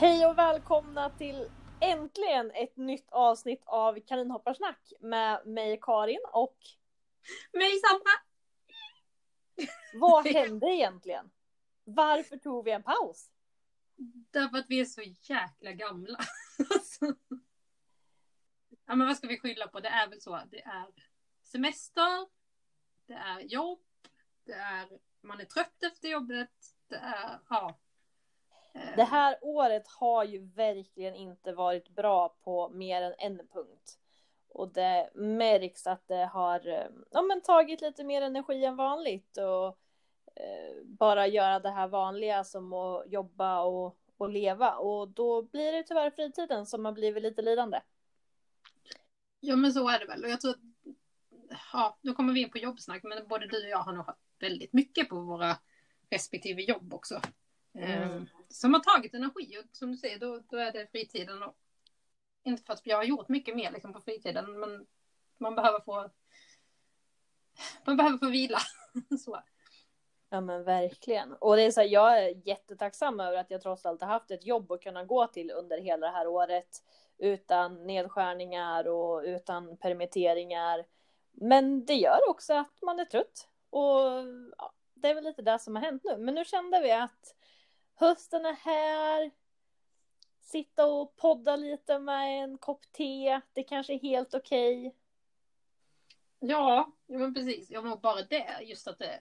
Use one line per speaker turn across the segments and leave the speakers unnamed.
Hej och välkomna till äntligen ett nytt avsnitt av Kaninhopparsnack med mig Karin och
Mig Sandra!
vad hände egentligen? Varför tog vi en paus?
Därför att vi är så jäkla gamla. Alltså. ja men vad ska vi skylla på? Det är väl så. Det är semester, det är jobb, det är man är trött efter jobbet, det är ja. Eh,
Det här året har ju verkligen inte varit bra på mer än en punkt. Och det märks att det har eh, ja, men tagit lite mer energi än vanligt och eh, bara göra det här vanliga som att jobba och, och leva. Och då blir det tyvärr fritiden som har blivit lite lidande.
Ja men så är det väl. Och jag tror att, ja, nu kommer vi in på jobbsnack, men både du och jag har nog haft väldigt mycket på våra respektive jobb också.
Mm.
Som har tagit energi och som du säger, då, då är det fritiden. Och, inte för att jag har gjort mycket mer liksom, på fritiden, men man behöver få man behöver få vila. så.
Ja men verkligen. Och det är så här, jag är jättetacksam över att jag trots allt har haft ett jobb att kunna gå till under hela det här året. Utan nedskärningar och utan permitteringar. Men det gör också att man är trött. Och ja, det är väl lite det som har hänt nu. Men nu kände vi att hösten är här. Sitta och podda lite med en kopp te. Det kanske är helt okej.
Ja, ja, men precis. Jag mår bara det, just att det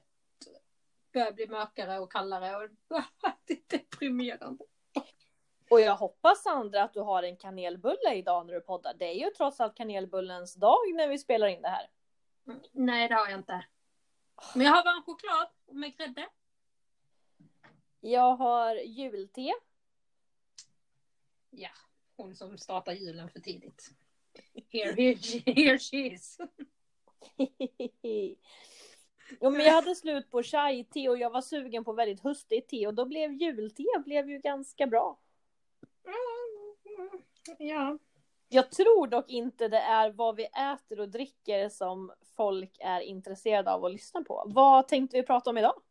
börjar bli mörkare och kallare och det är deprimerande.
Och jag hoppas Sandra att du har en kanelbulle idag när du poddar. Det är ju trots allt kanelbullens dag när vi spelar in det här.
Nej, det har jag inte. Men jag har varm choklad med grädde.
Jag har julte.
Ja, hon som startar julen för tidigt. Here, here, she- here she is.
jo, men jag hade slut på chai-te och jag var sugen på väldigt höstigt te och då blev julte blev ju ganska bra.
Ja.
Jag tror dock inte det är vad vi äter och dricker som folk är intresserade av att lyssna på. Vad tänkte vi prata om idag?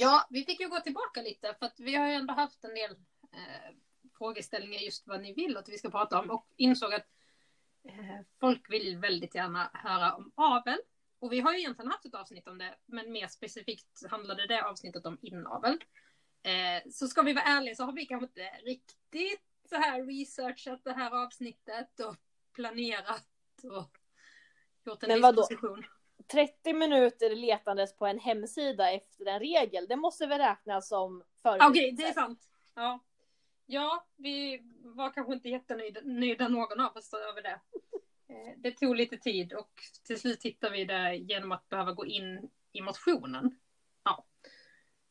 Ja, vi fick ju gå tillbaka lite för att vi har ju ändå haft en del eh, frågeställningar just vad ni vill att vi ska prata om och insåg att eh, folk vill väldigt gärna höra om avel. Och vi har ju egentligen haft ett avsnitt om det, men mer specifikt handlade det avsnittet om inavel. Eh, så ska vi vara ärliga så har vi kanske inte riktigt så här researchat det här avsnittet och planerat och gjort en
Men vadå?
disposition.
30 minuter letandes på en hemsida efter en regel, det måste väl räknas som
Okej,
förberedelse?
det är sant. Ja. ja, vi var kanske inte jättenöjda nöjda någon av oss över det. Eh, Det tog lite tid och till slut hittade vi det genom att behöva gå in i motionen.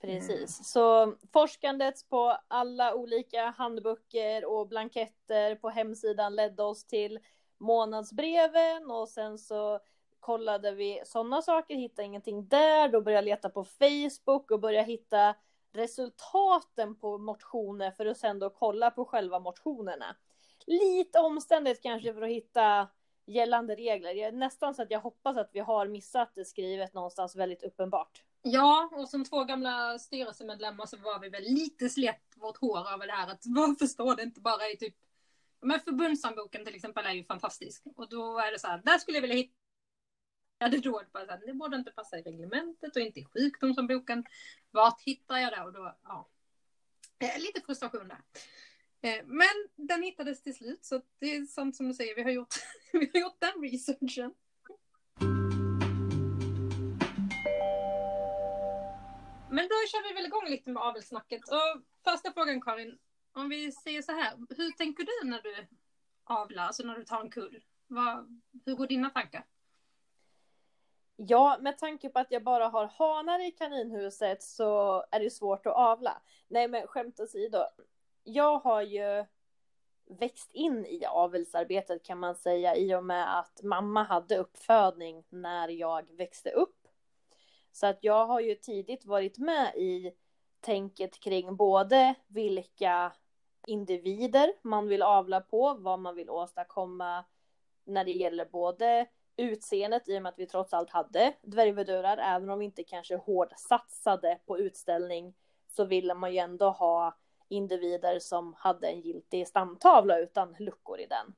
Precis, så forskandet på alla olika handböcker och blanketter på hemsidan ledde oss till månadsbreven och sen så kollade vi sådana saker, hittade ingenting där, då började jag leta på Facebook och började hitta resultaten på motioner för att sen då kolla på själva motionerna. Lite omständigt kanske för att hitta gällande regler. Jag är nästan så att jag hoppas att vi har missat det skrivet någonstans väldigt uppenbart.
Ja, och som två gamla styrelsemedlemmar så var vi väl lite slet vårt hår över det här att varför står det inte bara i typ men förbundshandboken till exempel är ju fantastisk och då är det så här, där skulle jag vilja hitta hade det, då, bara det borde inte passa i reglementet och inte i sjukdomsomboken. Vart hittar jag det? Och då, ja. Eh, lite frustration där. Eh, men den hittades till slut så det är sant som du säger, vi har gjort, vi har gjort den researchen. Men då kör vi väl igång lite med avelssnacket. Och första frågan Karin, om vi säger så här, hur tänker du när du avlar, alltså när du tar en kull? Vad, hur går dina tankar?
Ja, med tanke på att jag bara har hanar i kaninhuset så är det svårt att avla. Nej, men skämt åsido. Jag har ju växt in i avelsarbetet kan man säga i och med att mamma hade uppfödning när jag växte upp. Så att jag har ju tidigt varit med i tänket kring både vilka individer man vill avla på, vad man vill åstadkomma när det gäller både utseendet i och med att vi trots allt hade dvärgvedurar, även om vi inte kanske hårdsatsade på utställning så ville man ju ändå ha individer som hade en giltig stamtavla utan luckor i den.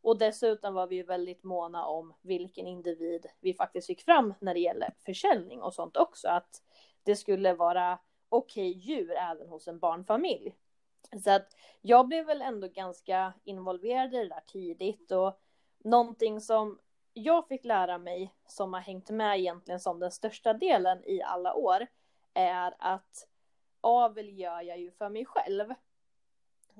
Och dessutom var vi ju väldigt måna om vilken individ vi faktiskt fick fram när det gäller försäljning och sånt också. Att det skulle vara okej okay djur även hos en barnfamilj. Så att jag blev väl ändå ganska involverad i det där tidigt och någonting som jag fick lära mig som har hängt med egentligen som den största delen i alla år är att avel gör jag ju för mig själv.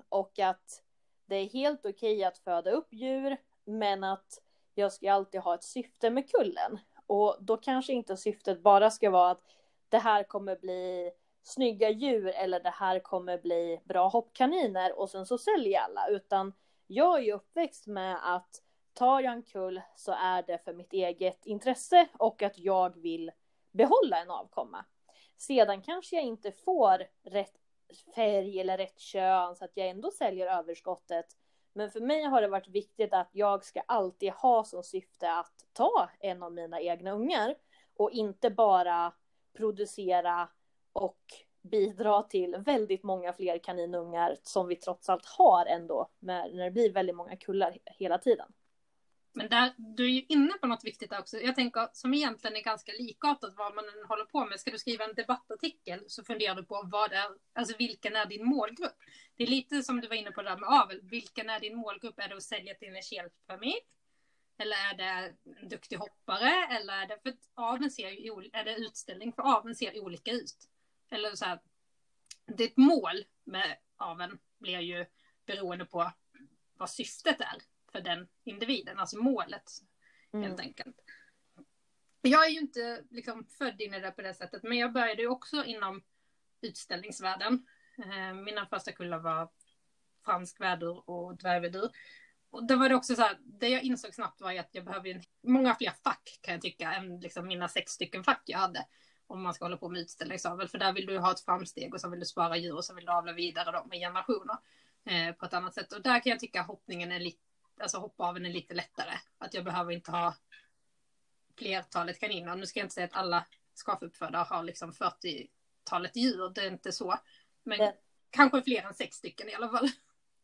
Och att det är helt okej okay att föda upp djur, men att jag ska alltid ha ett syfte med kullen. Och då kanske inte syftet bara ska vara att det här kommer bli snygga djur eller det här kommer bli bra hoppkaniner och sen så säljer alla, utan jag är ju uppväxt med att tar jag en kull så är det för mitt eget intresse och att jag vill behålla en avkomma. Sedan kanske jag inte får rätt färg eller rätt kön så att jag ändå säljer överskottet. Men för mig har det varit viktigt att jag ska alltid ha som syfte att ta en av mina egna ungar och inte bara producera och bidra till väldigt många fler kaninungar som vi trots allt har ändå när det blir väldigt många kullar hela tiden.
Men där, du är ju inne på något viktigt också. Jag tänker som egentligen är ganska likartat vad man än håller på med. Ska du skriva en debattartikel så funderar du på vad är, alltså vilken är din målgrupp? Det är lite som du var inne på där med avel. Vilken är din målgrupp? Är det att sälja till en kelfamilj? Eller är det en duktig hoppare? Eller är det, för aveln ser ju, är det utställning för aveln ser olika ut. Eller så här, ditt mål med aveln blir ju beroende på vad syftet är för den individen, alltså målet mm. helt enkelt. Jag är ju inte liksom född in i det på det sättet, men jag började ju också inom utställningsvärlden. Eh, mina första kullar var fransk vädur och dvärgvädur. Och då var det också så här, det jag insåg snabbt var att jag behöver många fler fack kan jag tycka än liksom mina sex stycken fack jag hade. Om man ska hålla på med utställningsavel, för där vill du ha ett framsteg och så vill du spara djur och så vill du avla vidare dem med generationer eh, på ett annat sätt. Och där kan jag tycka hoppningen är lite alltså hoppaveln är lite lättare. Att jag behöver inte ha flertalet kaniner. Nu ska jag inte säga att alla skafuppfödare har liksom 40-talet djur, det är inte så. Men det... kanske fler än sex stycken i alla fall.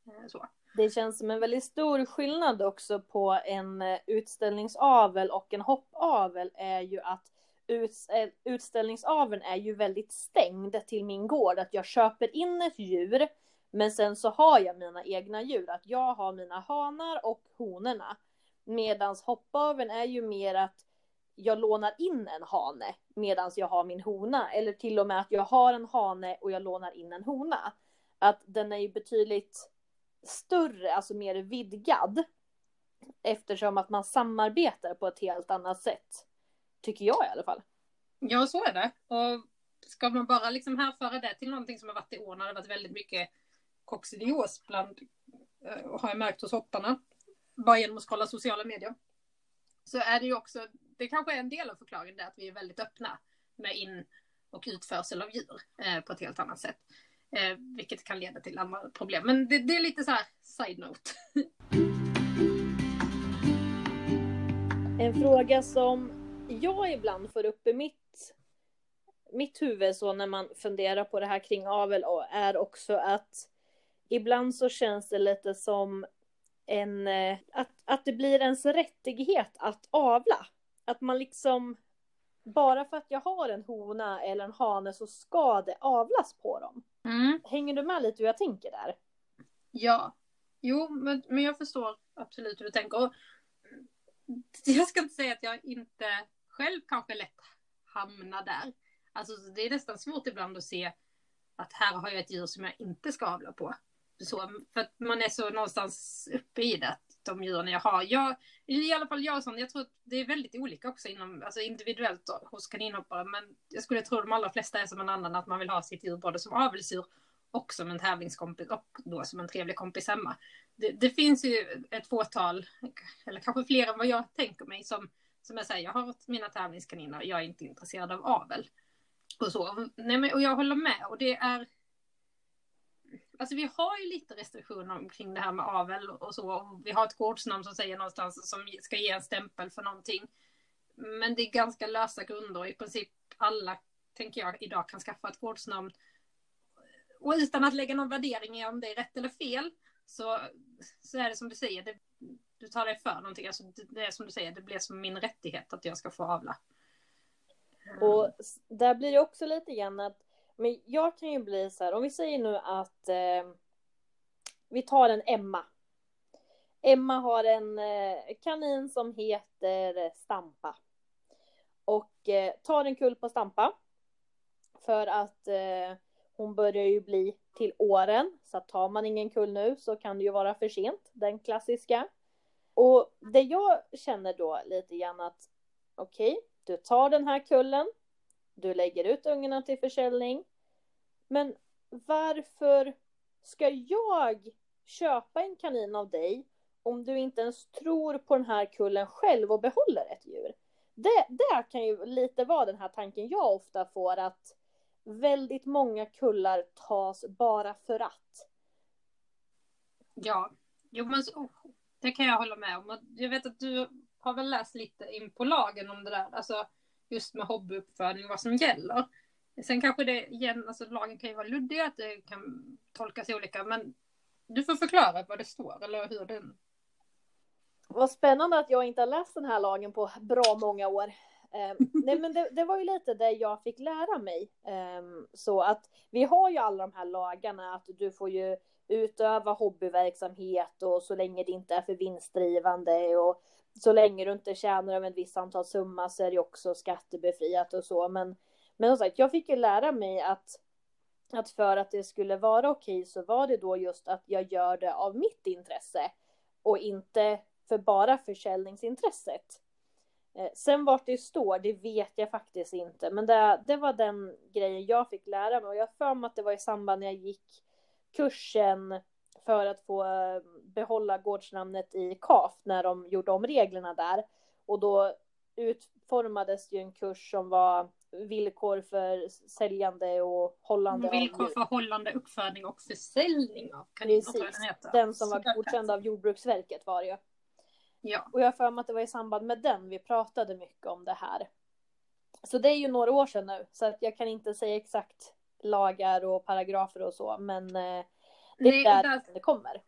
Eh, så.
Det känns som en väldigt stor skillnad också på en eh, utställningsavel och en hoppavel är ju att eh, utställningsaveln är ju väldigt stängd till min gård. Att jag köper in ett djur men sen så har jag mina egna djur, att jag har mina hanar och honorna. Medans hoppaveln är ju mer att jag lånar in en hane medans jag har min hona. Eller till och med att jag har en hane och jag lånar in en hona. Att den är ju betydligt större, alltså mer vidgad. Eftersom att man samarbetar på ett helt annat sätt. Tycker jag i alla fall.
Ja, så är det. Och ska man bara liksom härföra det till någonting som har varit i år när det varit väldigt mycket koccidios bland, eh, har jag märkt hos hopparna, bara genom att kolla sociala medier. Så är det ju också, det kanske är en del av förklaringen det att vi är väldigt öppna med in och utförsel av djur eh, på ett helt annat sätt. Eh, vilket kan leda till andra problem. Men det, det är lite så här side-note.
En fråga som jag ibland får upp i mitt, mitt huvud så när man funderar på det här kring avel är också att ibland så känns det lite som en, eh, att, att det blir ens rättighet att avla. Att man liksom, bara för att jag har en hona eller en hane så ska det avlas på dem. Mm. Hänger du med lite hur jag tänker där?
Ja, jo, men, men jag förstår absolut hur du tänker. Och jag ska inte säga att jag inte själv kanske lätt hamnar där. Alltså det är nästan svårt ibland att se att här har jag ett djur som jag inte ska avla på så, för att man är så någonstans uppe i det, de djuren jag har. Jag, I alla fall jag sån, jag tror att det är väldigt olika också inom, alltså individuellt då, hos kaninhoppare, men jag skulle tro att de allra flesta är som en annan, att man vill ha sitt djur både som avelsdjur och som en tävlingskompis och då som en trevlig kompis hemma. Det, det, finns ju ett fåtal, eller kanske fler än vad jag tänker mig, som, som jag säger, jag har mina tävlingskaniner, jag är inte intresserad av avel. Och så. Nej, men, och jag håller med, och det är alltså vi har ju lite restriktioner omkring det här med avel och så. och Vi har ett gårdsnamn som säger någonstans som ska ge en stämpel för någonting. Men det är ganska lösa grunder. I princip alla, tänker jag, idag kan skaffa ett gårdsnamn och utan att lägga någon värdering i om det är rätt eller fel, så, så är det som du säger, det, du tar dig för någonting. Alltså, det, det är som du säger, det blir som min rättighet att jag ska få avla.
Och där blir det också lite grann att, men jag kan ju bli så här, om vi säger nu att eh, vi tar en Emma. Emma har en eh, kanin som heter Stampa. Och eh, tar en kull på Stampa. För att eh, hon börjar ju bli till åren. Så att tar man ingen kull nu så kan det ju vara för sent. Den klassiska. Och det jag känner då lite grann att okej, okay, du tar den här kullen. Du lägger ut ungarna till försäljning. Men varför ska jag köpa en kanin av dig om du inte ens tror på den här kullen själv och behåller ett djur? Det, det kan ju lite vara den här tanken jag ofta får att väldigt många kullar tas bara för att.
Ja, jo men så, oh, det kan jag hålla med om. Jag vet att du har väl läst lite in på lagen om det där, alltså just med hobbyuppfödning, vad som gäller. Sen kanske det igen, alltså lagen kan ju vara luddig, att det kan tolkas olika, men du får förklara vad det står eller hur den...
Vad spännande att jag inte har läst den här lagen på bra många år. Um, nej men det, det, var ju lite det jag fick lära mig. Um, så att vi har ju alla de här lagarna att du får ju utöva hobbyverksamhet och så länge det inte är för vinstdrivande och så länge du inte tjänar över ett visst antal summa så är det också skattebefriat och så. Men, men som sagt, jag fick ju lära mig att, att för att det skulle vara okej så var det då just att jag gör det av mitt intresse och inte för bara försäljningsintresset. Eh, sen vart det står, det vet jag faktiskt inte, men det, det var den grejen jag fick lära mig och jag för mig att det var i samband när jag gick kursen för att få eh, behålla gårdsnamnet i KAF när de gjorde om reglerna där. Och då utformades ju en kurs som var villkor för säljande och hållande
Villkor för hållande, uppfödning och försäljning av
kaniner. Den, den som var godkänd av Jordbruksverket var det ju.
Ja.
Och jag har för mig att det var i samband med den vi pratade mycket om det här. Så det är ju några år sedan nu, så att jag kan inte säga exakt lagar och paragrafer och så, men eh, det är där, där det kommer.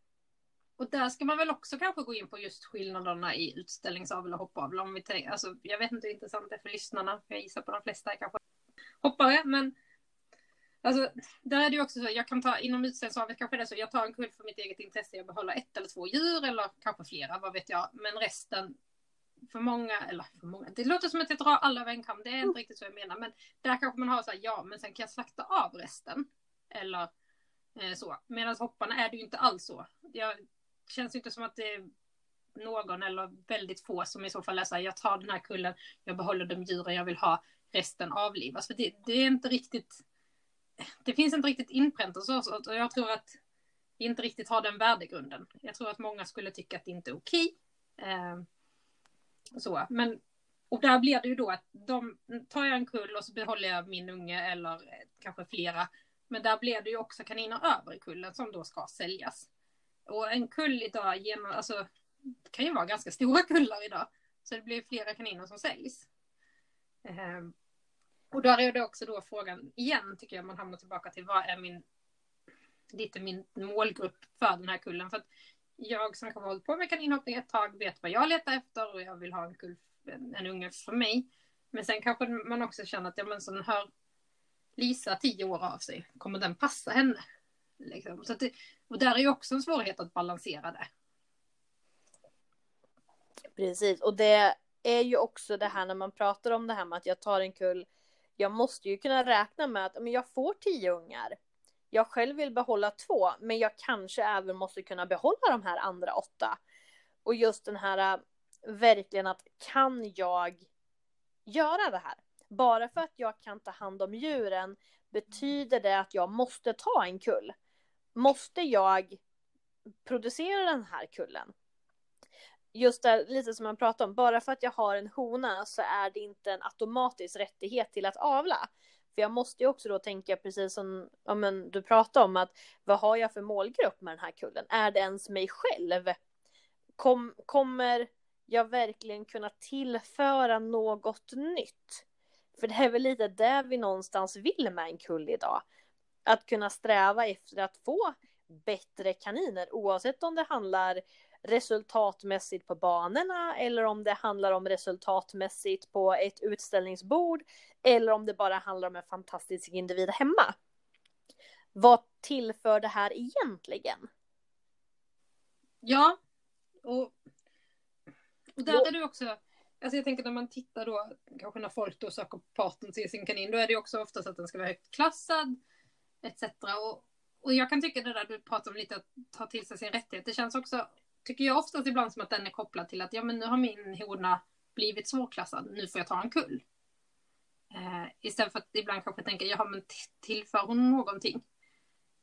Och där ska man väl också kanske gå in på just skillnaderna i utställningsavel och hoppavel. Om vi tänker, alltså, jag vet inte hur intressant det är för lyssnarna. Jag gissar på de flesta är kanske hoppare. Men alltså, där är det ju också så. Jag kan ta inom utställningsavel kanske det är så. Jag tar en kull för mitt eget intresse. Jag behåller ett eller två djur eller kanske flera. Vad vet jag. Men resten för många, eller för många, det låter som att jag drar alla över en kam, det är inte mm. riktigt så jag menar, men där kanske man har så här, ja, men sen kan jag slakta av resten. Eller Eh, så. Medan hopparna är det ju inte alls så. Det känns inte som att det är någon eller väldigt få som i så fall är så här, jag tar den här kullen, jag behåller de djuren jag vill ha, resten avlivas. För det, det är inte riktigt, det finns inte riktigt inpräntat så, och jag tror att vi inte riktigt har den värdegrunden. Jag tror att många skulle tycka att det inte är okej. Eh, så, men och där blir det ju då att de, tar jag en kull och så behåller jag min unge eller eh, kanske flera men där blev det ju också kaniner över i kullen som då ska säljas. Och en kull idag, genom, alltså, det kan ju vara ganska stora kullar idag. Så det blir flera kaniner som säljs. Um, och där är det också då frågan, igen tycker jag man hamnar tillbaka till vad är min, lite min målgrupp för den här kullen. För att jag som har hållit på med kaninhoppning ett tag vet vad jag letar efter och jag vill ha en kull, en, en unge för mig. Men sen kanske man också känner att ja, men sån här Lisa tio år av sig, kommer den passa henne? Liksom. Så det, och där är ju också en svårighet att balansera det.
Precis, och det är ju också det här när man pratar om det här med att jag tar en kull. Jag måste ju kunna räkna med att men jag får tio ungar. Jag själv vill behålla två, men jag kanske även måste kunna behålla de här andra åtta. Och just den här äh, verkligen att kan jag göra det här? Bara för att jag kan ta hand om djuren betyder det att jag måste ta en kull. Måste jag producera den här kullen? Just det, lite som man pratar om, bara för att jag har en hona så är det inte en automatisk rättighet till att avla. För jag måste ju också då tänka precis som ja, men du pratade om att vad har jag för målgrupp med den här kullen? Är det ens mig själv? Kom, kommer jag verkligen kunna tillföra något nytt? För det är väl lite det vi någonstans vill med en kull idag. att kunna sträva efter att få bättre kaniner oavsett om det handlar resultatmässigt på banorna eller om det handlar om resultatmässigt på ett utställningsbord eller om det bara handlar om en fantastisk individ hemma. Vad tillför det här egentligen?
Ja, och, och där är du också, alltså jag tänker när man tittar då, kanske när folk då söker parten till sin kanin, då är det också oftast att den ska vara högt klassad, etc. Och, och jag kan tycka det där du pratar om lite att ta till sig sin rättighet, det känns också, tycker jag oftast ibland som att den är kopplad till att ja men nu har min hona blivit svårklassad, nu får jag ta en kull. Eh, istället för att ibland kanske tänka, ja men tillför hon någonting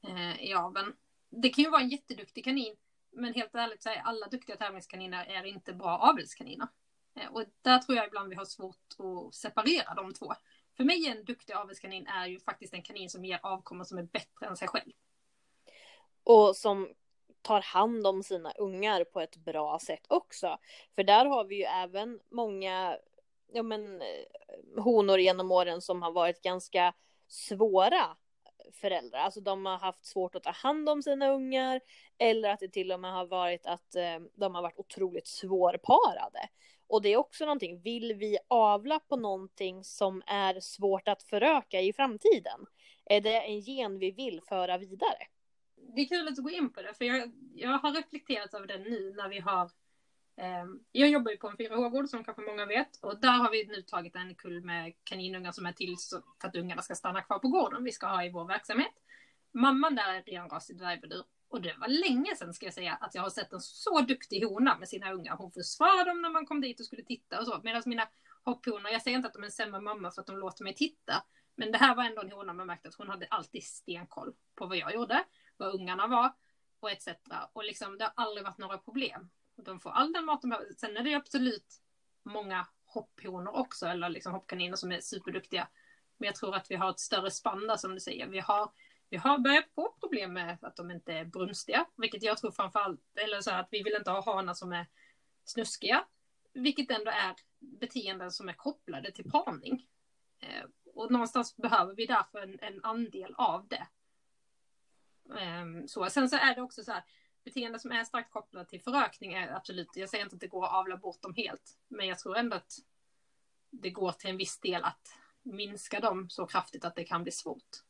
eh, i aveln? Det kan ju vara en jätteduktig kanin, men helt ärligt så är alla duktiga tävlingskaniner är inte bra avelskaniner. Eh, och där tror jag ibland vi har svårt att separera de två. För mig är en duktig avelskanin är ju faktiskt en kanin som ger avkommor som är bättre än sig själv.
Och som tar hand om sina ungar på ett bra sätt också. För där har vi ju även många ja, men, eh, honor genom åren som har varit ganska svåra föräldrar. Alltså de har haft svårt att ta hand om sina ungar eller att det till och med har varit att eh, de har varit otroligt svårparade. Och det är också någonting, vill vi avla på någonting som är svårt att föröka i framtiden? Är det en gen vi vill föra vidare?
Det är kul att du går in på det, för jag, jag har reflekterat över det nu när vi har eh, jag jobbar ju på en 4H-gård som kanske många vet och där har vi nu tagit en kull med kaninungar som är till för att ungarna ska stanna kvar på gården vi ska ha i vår verksamhet. Mamman där är renrasig dvärgbedur och det var länge sedan ska jag säga att jag har sett en så duktig hona med sina ungar. Hon försvarade dem när man kom dit och skulle titta och så. Medan mina hopphonor, jag säger inte att de är en sämre mamma för att de låter mig titta. Men det här var ändå en hona man märkte att hon hade alltid stenkoll på vad jag gjorde, vad ungarna var och etc. Och liksom det har aldrig varit några problem. De får all den mat de behöver. Sen är det absolut många hopphonor också, eller liksom hoppkaniner som är superduktiga. Men jag tror att vi har ett större spann där som du säger. Vi har vi har börjat få problem med att de inte är brunstiga, vilket jag tror framförallt, eller så att vi vill inte ha hanar som är snuskiga, vilket ändå är beteenden som är kopplade till parning. Eh, och någonstans behöver vi därför en, en andel av det. Eh, så. Sen så är det också så här, beteenden som är starkt kopplade till förökning är absolut, jag säger inte att det går att avla bort dem helt, men jag tror ändå att det går till en viss del att minska dem så kraftigt att det kan bli svårt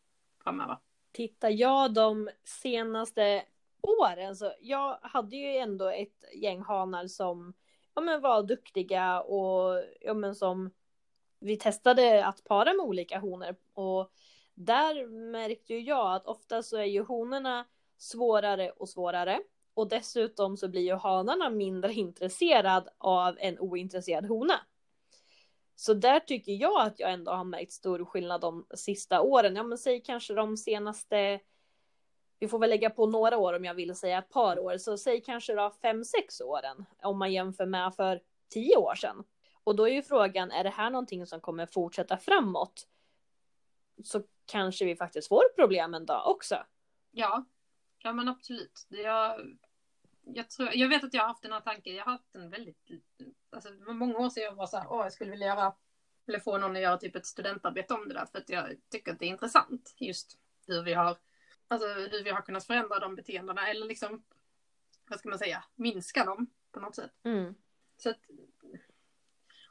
framöver
tittar jag de senaste åren så jag hade ju ändå ett gäng hanar som ja, men var duktiga och ja, men som vi testade att para med olika honor och där märkte ju jag att ofta så är ju honorna svårare och svårare och dessutom så blir ju hanarna mindre intresserad av en ointresserad hona. Så där tycker jag att jag ändå har märkt stor skillnad de sista åren. Ja men säg kanske de senaste, vi får väl lägga på några år om jag vill säga ett par år, så säg kanske då fem, sex åren om man jämför med för tio år sedan. Och då är ju frågan, är det här någonting som kommer fortsätta framåt? Så kanske vi faktiskt får problem en dag också.
Ja, ja men absolut. Jag, jag, tror, jag vet att jag har haft den här tanken, jag har haft den väldigt alltså det var många år sedan jag var så här, åh jag skulle vilja göra, eller få någon att göra typ ett studentarbete om det där, för att jag tycker att det är intressant just hur vi har, alltså hur vi har kunnat förändra de beteendena, eller liksom, vad ska man säga, minska dem på något sätt.
Mm.
Så att,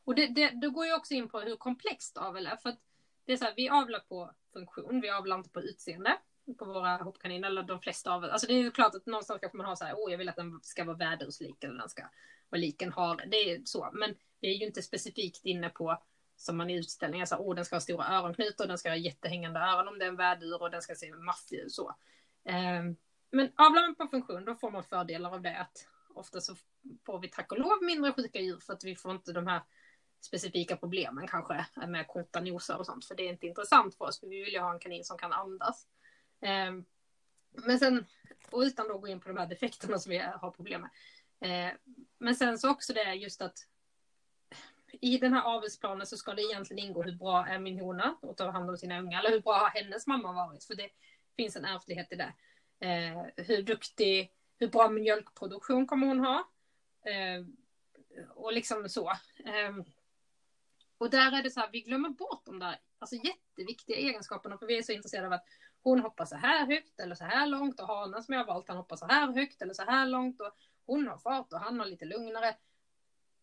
och det, det, då går jag också in på hur komplext avel är, för att det är så här, vi avlar på funktion, vi avlar inte på utseende på våra hoppkaniner, eller de flesta av Alltså det är ju klart att någonstans kanske man har så här, oh, jag vill att den ska vara väderuslik eller den ska vad liken har. Det är så, men det är ju inte specifikt inne på som man i utställningar så här, oh, den ska ha stora öronknutor, den ska ha jättehängande öron om det är en värdur och den ska se maffig ut så. Eh, men avlar man på funktion då får man fördelar av det att ofta så får vi tack och lov mindre sjuka djur för att vi får inte de här specifika problemen kanske med korta nosar och sånt för det är inte intressant för oss för vi vill ju ha en kanin som kan andas. Eh, men sen, och utan att gå in på de här defekterna som vi har problem med. Eh, men sen så också det just att i den här avelsplanen så ska det egentligen ingå hur bra är min hona att ta hand om sina unga eller hur bra har hennes mamma varit för det finns en ärftlighet i det. Eh, hur duktig, hur bra mjölkproduktion kommer hon ha? Eh, och liksom så. Eh, och där är det så här, vi glömmer bort de där alltså jätteviktiga egenskaperna. För vi är så intresserade av att hon hoppar så här högt eller så här långt och hanen som jag har valt han hoppar så här högt eller så här långt och hon har fart och han har lite lugnare.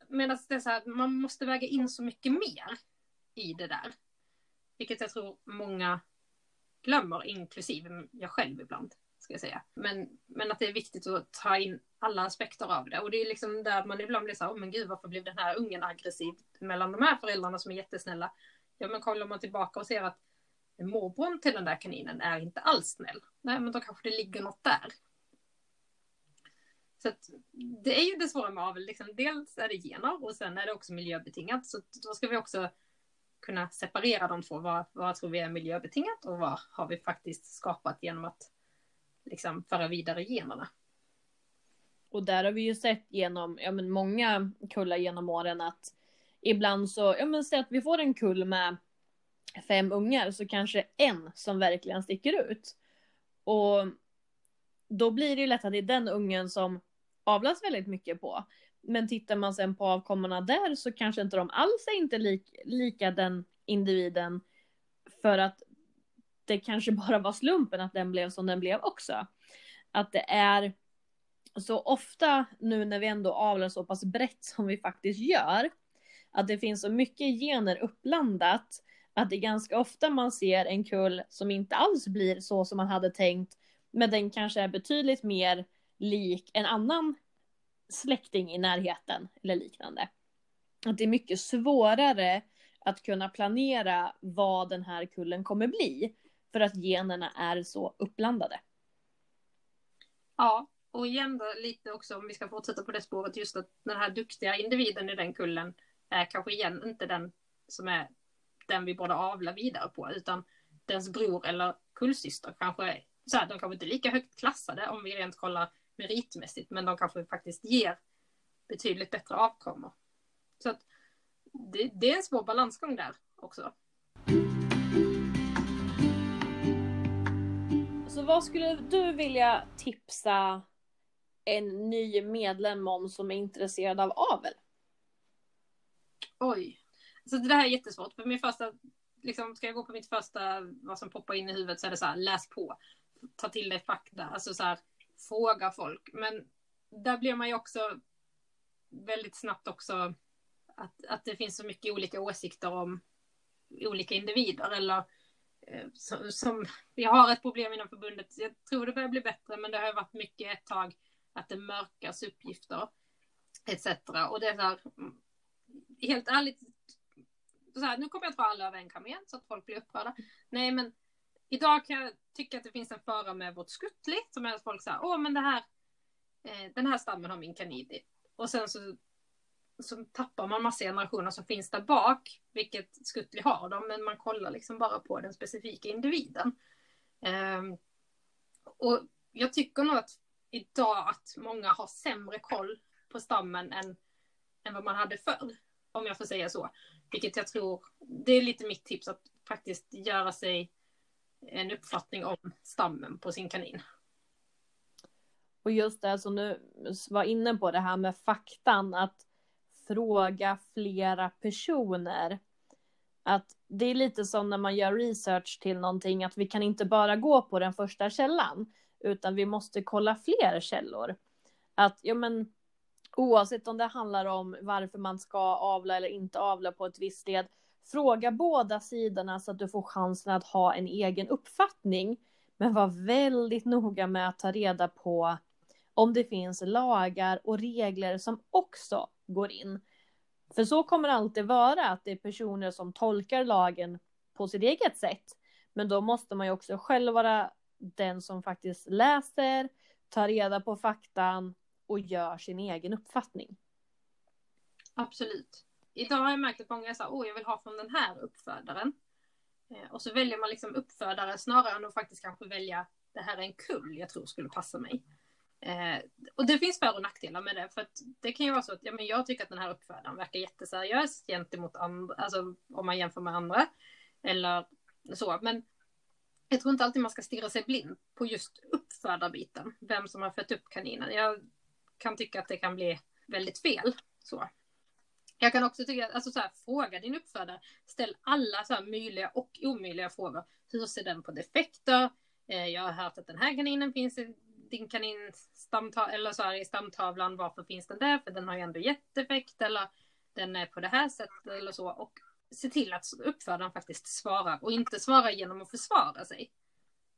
Medan det är så här, man måste väga in så mycket mer i det där. Vilket jag tror många glömmer, inklusive jag själv ibland. Ska jag säga. Men, men att det är viktigt att ta in alla aspekter av det. Och det är liksom där man ibland blir så här, oh, men gud varför blev den här ungen aggressiv mellan de här föräldrarna som är jättesnälla. Ja men kollar man tillbaka och ser att morbrorn till den där kaninen är inte alls snäll. Nej men då kanske det ligger något där. Så att, det är ju det svåra med avel. Liksom, dels är det gener och sen är det också miljöbetingat. Så då ska vi också kunna separera de två. Vad, vad tror vi är miljöbetingat och vad har vi faktiskt skapat genom att liksom, föra vidare generna.
Och där har vi ju sett genom ja, men många kullar genom åren att ibland så, ja men säg att vi får en kull med fem ungar så kanske en som verkligen sticker ut. Och då blir det ju lätt att det är den ungen som avlas väldigt mycket på. Men tittar man sen på avkommorna där så kanske inte de alls är inte lik, lika den individen. För att det kanske bara var slumpen att den blev som den blev också. Att det är så ofta nu när vi ändå avlar så pass brett som vi faktiskt gör. Att det finns så mycket gener uppblandat. Att det är ganska ofta man ser en kull som inte alls blir så som man hade tänkt. Men den kanske är betydligt mer lik en annan släkting i närheten eller liknande. Att det är mycket svårare att kunna planera vad den här kullen kommer bli. För att generna är så uppblandade.
Ja, och igen då lite också om vi ska fortsätta på det spåret just att den här duktiga individen i den kullen är kanske igen inte den som är den vi borde avla vidare på utan dens bror eller kullsyster kanske så här, de kanske inte är lika högt klassade om vi rent kollar meritmässigt men de kanske faktiskt ger betydligt bättre avkommor. Så att det, det är en svår balansgång där också.
Så vad skulle du vilja tipsa en ny medlem om som är intresserad av avel?
Oj. Så det här är jättesvårt. För min första, liksom, ska jag gå på mitt första, vad som poppar in i huvudet så är det så här, läs på. Ta till dig fakta. Alltså så här, fråga folk. Men där blir man ju också väldigt snabbt också att, att det finns så mycket olika åsikter om olika individer eller eh, som, som, vi har ett problem inom förbundet. Jag tror det börjar bli bättre, men det har varit mycket ett tag att det mörkas uppgifter etc. Och det är så här, helt ärligt, så här, nu kommer jag att dra alla över en kamel så att folk blir upprörda. Nej, men idag kan jag tycka att det finns en fara med vårt skuttli som är att folk säger, åh, men det här, eh, den här stammen har min kanid Och sen så så tappar man massa generationer som finns där bak, vilket Skuttli har dem, men man kollar liksom bara på den specifika individen. Eh, och jag tycker nog att idag att många har sämre koll på stammen än, än vad man hade förr, om jag får säga så. Vilket jag tror, det är lite mitt tips att faktiskt göra sig en uppfattning om stammen på sin kanin.
Och just det som du var inne på det här med faktan, att fråga flera personer. Att det är lite som när man gör research till någonting, att vi kan inte bara gå på den första källan, utan vi måste kolla fler källor. Att, ja men, oavsett om det handlar om varför man ska avla eller inte avla på ett visst led, fråga båda sidorna så att du får chansen att ha en egen uppfattning. Men var väldigt noga med att ta reda på om det finns lagar och regler som också går in. För så kommer det alltid vara, att det är personer som tolkar lagen på sitt eget sätt. Men då måste man ju också själv vara den som faktiskt läser, tar reda på faktan och gör sin egen uppfattning.
Absolut. Idag har jag märkt att många säger åh jag vill ha från den här uppfödaren. Eh, och så väljer man liksom uppfödare snarare än att faktiskt kanske välja det här är en kull jag tror skulle passa mig. Eh, och det finns för och nackdelar med det. För att det kan ju vara så att ja, men jag tycker att den här uppfödaren verkar jätteseriös gentemot andra, alltså om man jämför med andra. Eller så. Men jag tror inte alltid man ska stirra sig blind på just uppfödarbiten. Vem som har fött upp kaninen. Jag kan tycka att det kan bli väldigt fel. Så. Jag kan också tycka, alltså så här, fråga din uppfödare. Ställ alla så här möjliga och omöjliga frågor. Hur ser den på defekter? Eh, jag har hört att den här kaninen finns i din kanin eller så här, i stamtavlan. Varför finns den där? För den har ju ändå gett effekt, Eller den är på det här sättet eller så. Och se till att uppfödaren faktiskt svarar. Och inte svarar genom att försvara sig.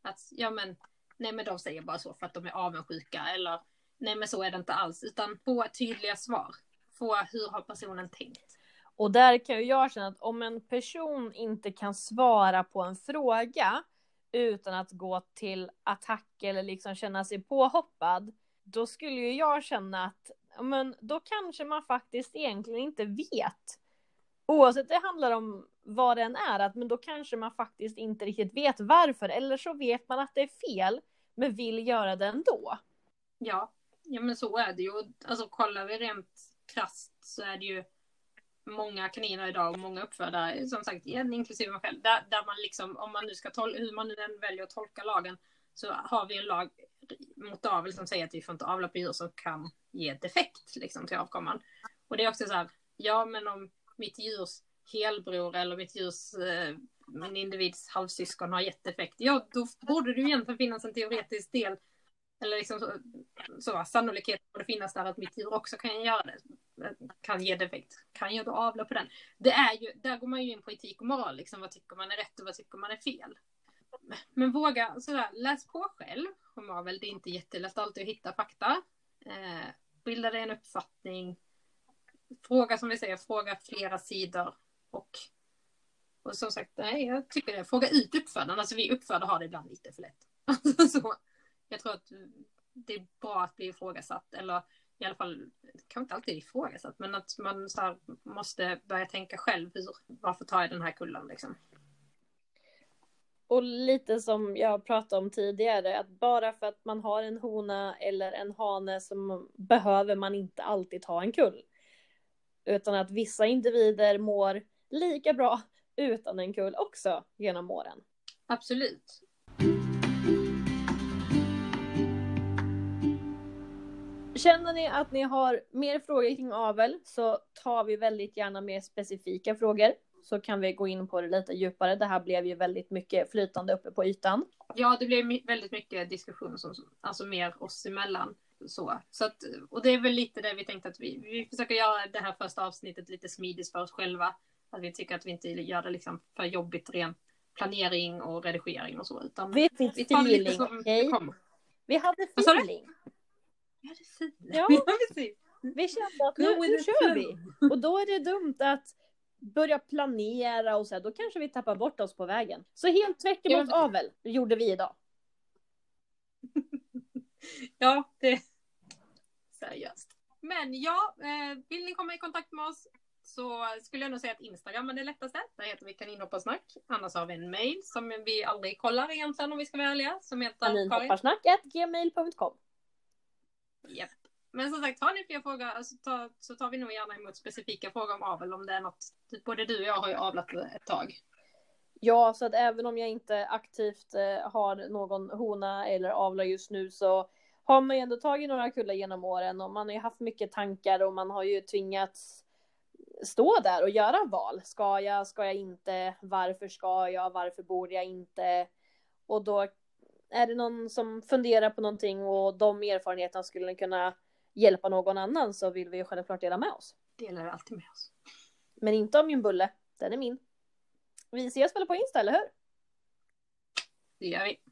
Att, ja men, nej men de säger bara så för att de är avundsjuka. Eller, nej men så är det inte alls. Utan få tydliga svar få hur har personen tänkt.
Och där kan ju jag känna att om en person inte kan svara på en fråga utan att gå till attack eller liksom känna sig påhoppad, då skulle ju jag känna att men då kanske man faktiskt egentligen inte vet. Oavsett det handlar om vad den är, att men då kanske man faktiskt inte riktigt vet varför, eller så vet man att det är fel, men vill göra det ändå.
Ja, ja men så är det ju. Alltså kollar vi rent krasst så är det ju många kaniner idag och många uppfödare, som sagt, inklusive mig själv, där, där man liksom, om man nu ska tolka, hur man nu än väljer att tolka lagen, så har vi en lag mot avel som säger att vi får inte avla på djur som kan ge defekt liksom, till avkomman. Och det är också så här, ja men om mitt djurs helbror eller mitt djurs, eh, min individs halvsyskon har gett defekt, ja då borde det ju egentligen finnas en teoretisk del eller liksom så, så sannolikheten borde finnas där att mitt djur också kan göra det. Kan ge defekt. Kan jag då avla på den? Det är ju, där går man ju in på etik och moral, liksom vad tycker man är rätt och vad tycker man är fel. Men våga sådär, läs på själv om avel. Det är inte jättelätt alltid att hitta fakta. Eh, bilda dig en uppfattning. Fråga som vi säger, fråga flera sidor. Och, och som sagt, nej, jag tycker det. Fråga ut uppfödaren. Alltså vi uppfödare har det ibland lite för lätt. så, jag tror att det är bra att bli ifrågasatt. Eller i alla fall, kanske inte alltid ifrågasatt, men att man så måste börja tänka själv. Hur, varför tar jag den här kullen liksom?
Och lite som jag pratade om tidigare, att bara för att man har en hona eller en hane så behöver man inte alltid ta en kull. Utan att vissa individer mår lika bra utan en kull också genom åren.
Absolut.
Känner ni att ni har mer frågor kring avel så tar vi väldigt gärna mer specifika frågor. Så kan vi gå in på det lite djupare. Det här blev ju väldigt mycket flytande uppe på ytan.
Ja, det blev väldigt mycket diskussion, som, alltså mer oss emellan. Så, så att, och det är väl lite det vi tänkte att vi, vi försöker göra det här första avsnittet lite smidigt för oss själva. Att vi tycker att vi inte gör det liksom för jobbigt ren planering och redigering och så. Utan
vi fick vi tar feeling, lite okay? Vi hade feeling.
Ja, fint.
Ja, precis. Vi kände att nu, nu kör vi. Och då är det dumt att börja planera och så här, då kanske vi tappar bort oss på vägen. Så helt tvärt emot ja. avel gjorde vi idag.
ja, det... Seriöst. Men ja, eh, vill ni komma i kontakt med oss så skulle jag nog säga att Instagram är det lättaste. Där heter vi kaninhopparsnack. Annars har vi en mail som vi aldrig kollar egentligen om vi ska vara ärliga. Som heter
kaninhopparsnack.gmail.com
Yep. Men som sagt, har ni fler frågor alltså, ta, så tar vi nog gärna emot specifika frågor om avel om det är något. Typ både du och jag har ju avlat ett tag.
Ja, så att även om jag inte aktivt eh, har någon hona eller avlar just nu så har man ju ändå tagit några kullar genom åren och man har ju haft mycket tankar och man har ju tvingats stå där och göra val. Ska jag, ska jag inte, varför ska jag, varför borde jag inte? Och då är det någon som funderar på någonting och de erfarenheterna skulle kunna hjälpa någon annan så vill vi självklart dela med oss.
Delar alltid med oss.
Men inte om min bulle, den är min. Vi ses väl på Insta, eller hur?
Det gör vi.